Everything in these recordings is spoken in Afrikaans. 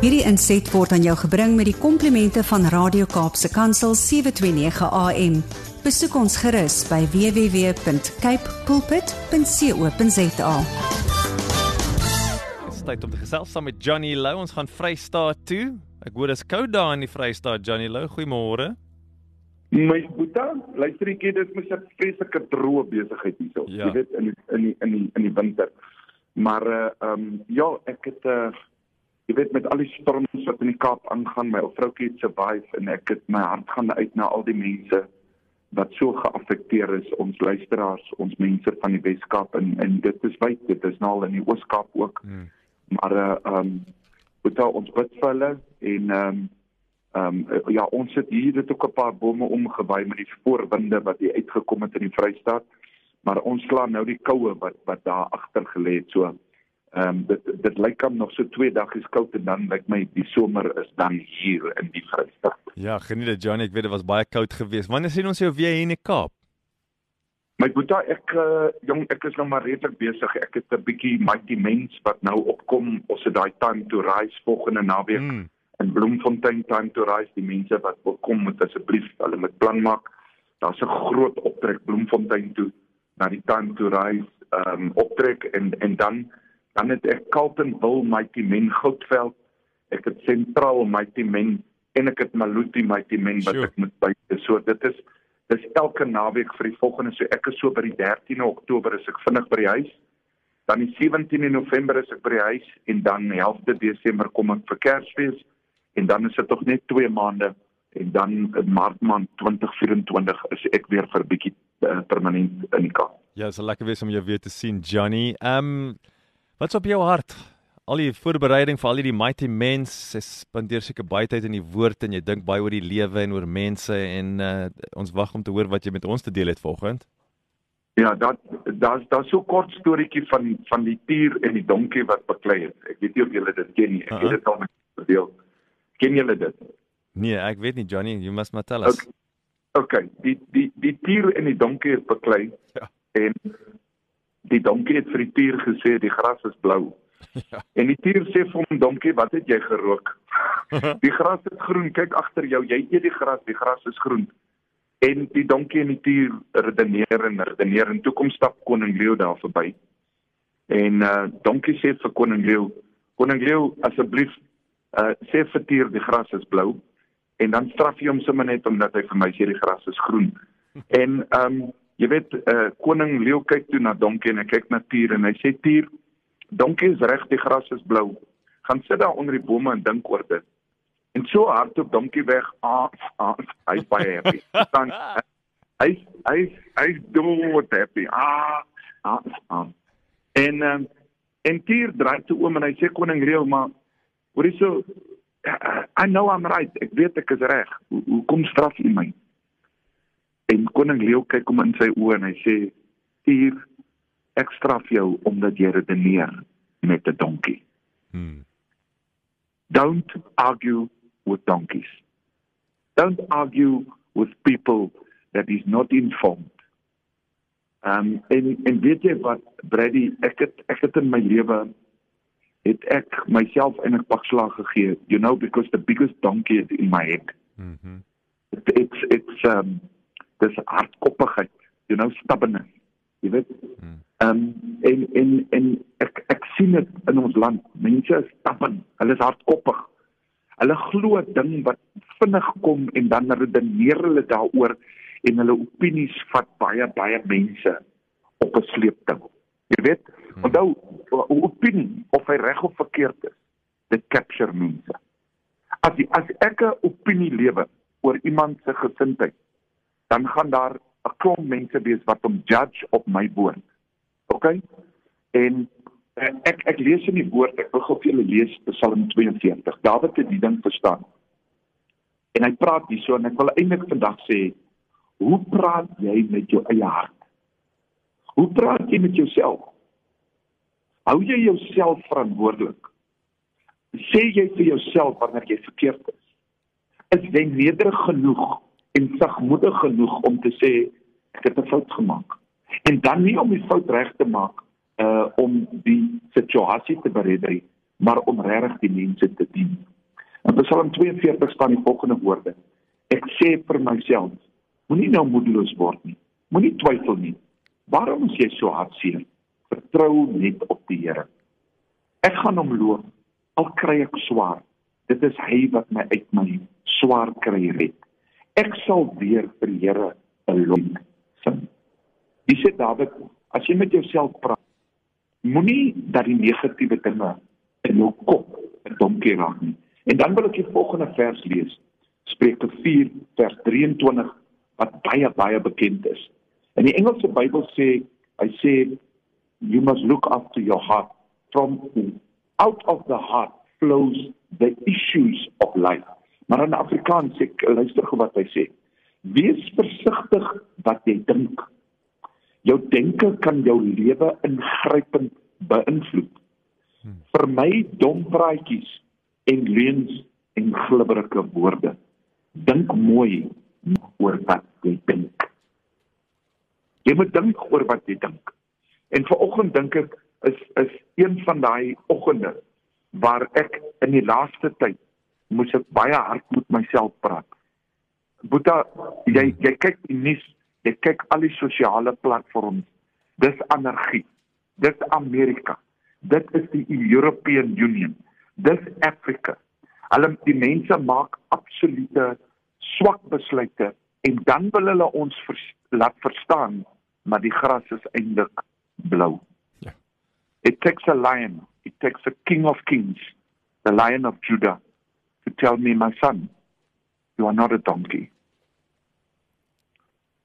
Hierdie inset word aan jou gebring met die komplimente van Radio Kaapse Kansel 729 AM. Besoek ons gerus by www.cape pulpit.co.za. Dit is tyd om te gesels saam met Johnny Lou. Ons gaan Vrystaat toe. Ek hoor dit is koud daar in die Vrystaat, Johnny Lou. Goeiemôre. My boeta, luisteretjie, dit is 'n vreeslike droë besigheid hierso. Ja. Jy weet in in die, in die, in die winter. Maar uh ehm um, ja, ek het uh jy weet met al die storms wat in die Kaap aangaan, my ou vroukie het survive en ek het my hart gaan uit na al die mense wat so geaffekteer is, ons luisteraars, ons mense van die Weskaap en en dit is wyd, dit is nou al in die Ooskaap ook. Hmm. Maar uh ehm um, boeta ons bid vir hulle en ehm um, Ehm um, ja, ons het hier dit ook 'n paar bome omgewaai met die voorwinde wat hier uitgekom het in die Vrystaat. Maar ons slaan nou die koue wat wat daar agter gelê het so. Ehm um, dit dit lyk hom nog so 2 dae is koud en dan lyk my die somer is dan hier in die Vrystaat. Ja, geniet dit Johnny. Ek weet dit was baie koud geweest. Wanneer sien ons jou weer hier in die Kaap? My boeta, ek uh, jong, ek is nou maar redelik besig. Ek het 'n bietjie mighty mens wat nou opkom. Ons het daai time to rise volgende naweek. Hmm. in Bloemfontein time to rise die mense wat wil kom moet asseblief hulle moet plan maak. Daar's 'n groot optrek Bloemfontein toe na die time to rise ehm um, optrek en en dan dan het ek Carltonville Mighty Men Goudveld. Ek het Sentraal Mighty Men en ek het Maluti Mighty Men wat Sjoe. ek moet by. So dit is dis elke naweek vir die volgende so ek is so by die 13de Oktober is ek vinnig by die huis. Dan die 17de November is ek by die huis en dan 11de Desember kom ek vir Kersfees en dan is dit tog net 2 maande en dan in Maart maand 2024 is ek weer vir 'n bietjie uh, permanent in die Kaap. Ja, is lekker wees om jou weer te sien, Johnny. Ehm um, wat's op jou hart? Al die voorbereiding vir al hierdie mighty mens, jy spandeer seker baie tyd in die woord en jy dink baie oor die lewe en oor mense en uh, ons wag om te hoor wat jy met ons te deel het vanoggend. Ja, dat daar's daar's so kort storieetjie van van die tier en die donkie wat beklei het. Ek weet nie of julle dit ken nie. Ek Uh-uh. het dit al met julle gedeel. Ken julle dit? Nee, ek weet nie Johnny, you must tell us. Okay. OK, die die die tier en die donkie het beklei. Ja. En die donkie het vir die tier gesê die gras is blou. Ja. En die tier sê vir hom donkie, wat het jy gerook? die gras is groen, kyk agter jou, jy eet die gras, die gras is groen. En die donkie en die tier redeneer en redeneer en toe kom stap koning Leo daar verby. En uh donkie sê vir koning Leo, koning Leo asseblief uh sê vir tier die gras is blou en dan straf jy hom sommer net omdat hy vir my sê die gras is groen. En ehm um, jy weet uh koning Leo kyk toe na donkie en hy kyk na tier en hy sê tier donkie is reg die gras is blou. Gaan sit daar onder die bome en dink oor dit. En so hardop donkie weg. Ah, ah hy's baie happy. Dan hy hy hy dood happy. Ah, ah, ah. En um, en tier draai toe oom en hy sê koning Leo maar hoorie so I know I'm right. Ek weet ek is reg. Hoe hoe kom straf u my? En koning Leo kyk hom in sy oë en hy sê: "Tier, ek straf jou omdat jy redeneer met 'n donkie. Hmm. Don't argue with donkeys. Don't argue with people that is not informed." Um en en weet jy wat Brady, ek het ek het in my lewe het ek myself eintlik pak slag gegee, you know because the biggest donkey is in my head. Mhm. It, it's it's um dis hardkoppigheid, you know stubbornness. Jy weet. Hmm. Um en en en ek ek sien dit in ons land. Mense is stubborn. Hulle is hardkoppig. Hulle glo 'n ding wat vinnig kom en dan redeneer hulle daaroor en hulle opinies vat baie baie mense op 'n sleepding. Jy weet, Hmm. onthou 'n opinie of hy reg of verkeerd is, dit capture mense. As die, as ek 'n opinie lewe oor iemand se gesindheid, dan gaan daar 'n klomp mense wees wat hom judge op my woord. OK? En eh, ek ek lees in die woord, ek wil gou vir julle lees Psalm 42. Dawid het die ding verstaan. En hy praat hierso en ek wil eintlik vandag sê, hoe praat jy met jou eie hart? Hoe praat jy met jouself? Hou jy jouself verantwoordelik? Sê jy vir jouself wanneer jy verkeerd is? Is jy nederig genoeg en sagmoedig genoeg om te sê ek het 'n fout gemaak? En dan nie om die fout reg te maak uh om die situasie te beredder maar om regtig die mense te dien. In Psalm 42 staan die volgende woorde: Ek sê vir myself, moenie nou moedeloos word nie. Moenie twyfel nie. Waarom is jy so hartseer? Vertrou net op die Here. Ek gaan hom loof al kry ek swaar. Dit is hy wat my uit my swaar kry red. Ek sal weer vir die Here 'n lof sing. Dis sê Dawid, as jy met jouself praat, moenie dat die negatiewe dinge in jou kop 'n donkie raak nie. En dan wil ek die volgende vers lees. Spreuke 4 vers 23 wat baie baie bekend is. In die Engelse Bybel sê hy sê you must look after your heart from out of the heart flows the issues of life. Maar in Afrikaans sê luister gou wat hy sê. Wees versigtig wat jy dink. Jou denke kan jou lewe ingrypend beïnvloed. Hmm. Vermy dom praatjies en leuns en glibberige woorde. Dink mooi oor wat jy dink. Jy moet dink oor wat jy dink. En vanoggend dink ek is is een van daai oggende waar ek in die laaste tyd moes ek baie hard met myself praat. Boeta, jy jy kyk die nuus, jy kyk al die sosiale platforms. Dis energie. Dis Amerika. Dit is die European Union. Dis Afrika. Hulle die mense maak absolute swak besluite en dan wil hulle ons vers, laat verstaan maar die gras is eintlik blou. Ja. It takes a lion, it takes a king of kings, the lion of Judah to tell me my son, you are not a donkey.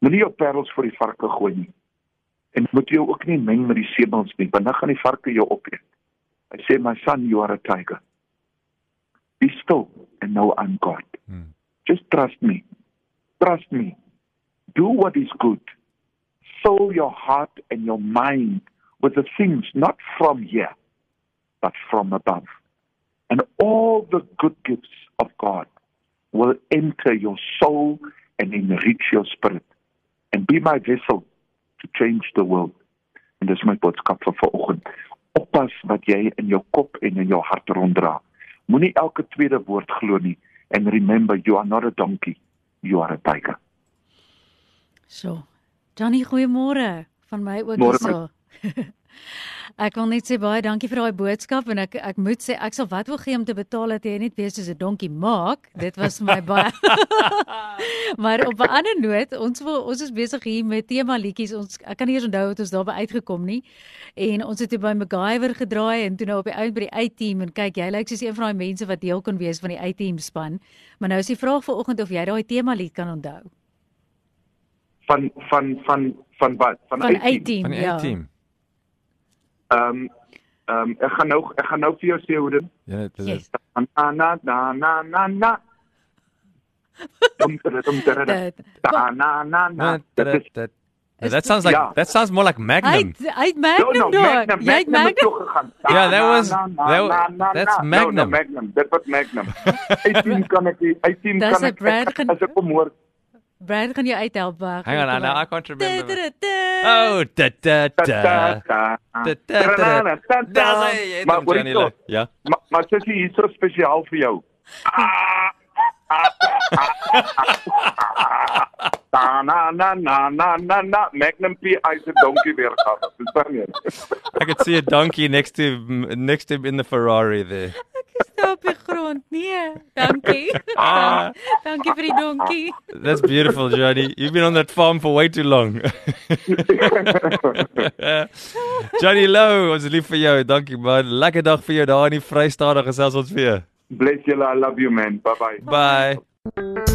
Moenie jou parels vir die varke gooi nie. En moet jy ook nie meng met die sebels nie, want dan gaan die varke jou opeet. Hy sê my son, you are a tiger. Be still and know I'm God. Hmm. Just trust me. Trust me. Do what is good. Fill your heart and your mind with the things not from here, but from above. And all the good gifts of God will enter your soul and enrich your spirit. And be my vessel to change the world. En dis my boodskap vir vanoggend. Oppas wat jy in jou kop en in jou hart ronddra. Moenie elke tweede woord glo nie and remember you are not a donkey you are a tiger so Johnny goeiemôre van my ook hierso Ek wil net sê baie dankie vir daai boodskap en ek ek moet sê ek sal wat wil gee om te betaal dat jy net weer soos 'n donkie maak. Dit was vir my baie. maar op 'n ander noot, ons wil ons is besig hier met tema liedjies. Ons ek kan nie eens onthou wat ons daarby uitgekom nie. En ons het hier by MacGyver gedraai en toe nou op die uit by die A-team en kyk jy lyk soos een van daai mense wat deel kon wees van die A-team span. Maar nou is die vraag vanoggend of jy daai tema lied kan onthou. Van van van van wat? Van A-team. Van die A-team. Ja. Ehm um, ehm um, ek gaan nou ek gaan nou vir jou sê hoe dit Ja, dit is na na na na na na Dum dum dum dum na na na na That sounds like yeah. that sounds more like Magnum. I Magnum. No, no, Magnum. Jy het Magnum. Yeah, that was that, that's Magnum. No, no, Magnum. Dit was Magnum. Ek dink kan ek ek dink kan ek as ek kom hoor Brad gaan jou uithelp wag. Hang on, now I can't remember. Oh, da da da. Da da da. Maar hoor jy? Ja. Maar sê jy iets so spesiaal vir jou? Na na na na na na na Magnum P is a donkey weer gehad. Verstaan jy? I could see a donkey next to next to him in the Ferrari there. Grond. Nee, dankie. Ah. dankie vir die donkie. That's beautiful, Johnny. You've been on that farm for way too long. Johnny Low, ons lief vir jou. Dankie man. Lekker dag vir jou daar in die Vrystaat. Gesels ons weer. Bless you. I love you man. Bye-bye. Bye.